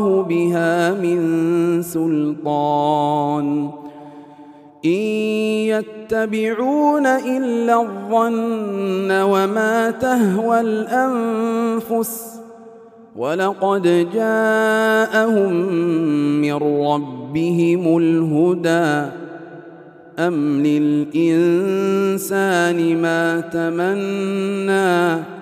بها من سلطان. إن يتبعون إلا الظن وما تهوى الأنفس ولقد جاءهم من ربهم الهدى. أم للإنسان ما تمنى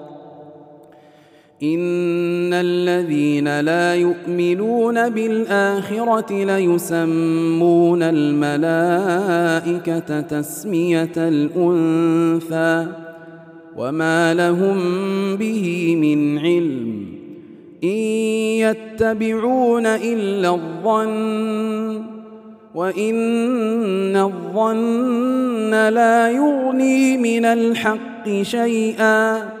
ان الذين لا يؤمنون بالاخره ليسمون الملائكه تسميه الانثى وما لهم به من علم ان يتبعون الا الظن وان الظن لا يغني من الحق شيئا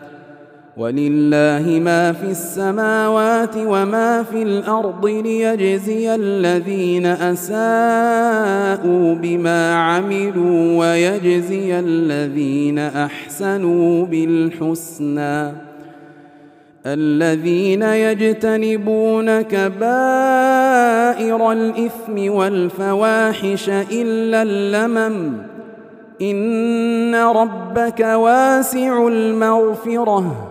ولله ما في السماوات وما في الأرض ليجزي الذين أساءوا بما عملوا ويجزي الذين أحسنوا بالحسنى. الذين يجتنبون كبائر الإثم والفواحش إلا اللمم. إن ربك واسع المغفرة.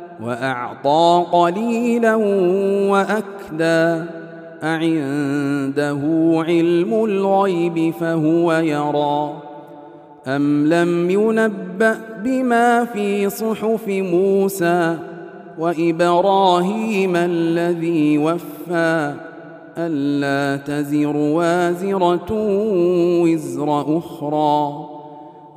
وأعطى قليلا وأكدى. أعنده علم الغيب فهو يرى. أم لم ينبأ بما في صحف موسى وإبراهيم الذي وفى؟ ألا تزر وازرة وزر أخرى.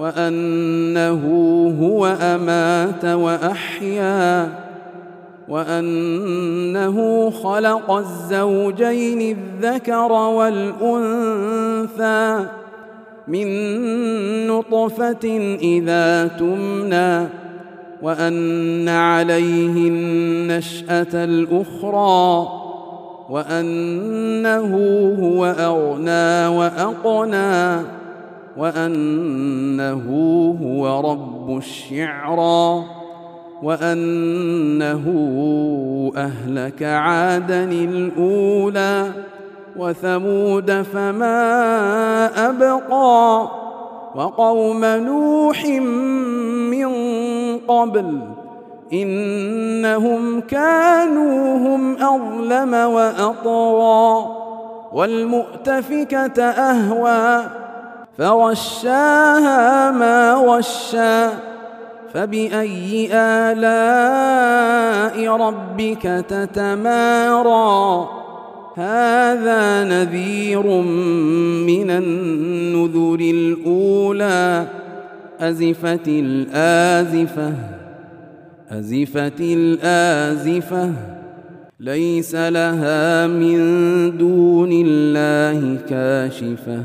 وأنه هو أمات وأحيا وأنه خلق الزوجين الذكر والأنثى من نطفة إذا تمنى وأن عليه النشأة الأخرى وأنه هو أغنى وأقنى. وأنه هو رب الشعرى وأنه أهلك عادا الأولى وثمود فما أبقى وقوم نوح من قبل إنهم كانوا هم أظلم وأطغى والمؤتفكة أهوى فغشاها ما غشى فبأي آلاء ربك تتمارى؟ هذا نذير من النذر الأولى أزفت الآزفة أزفت الآزفة. ليس لها من دون الله كاشفة.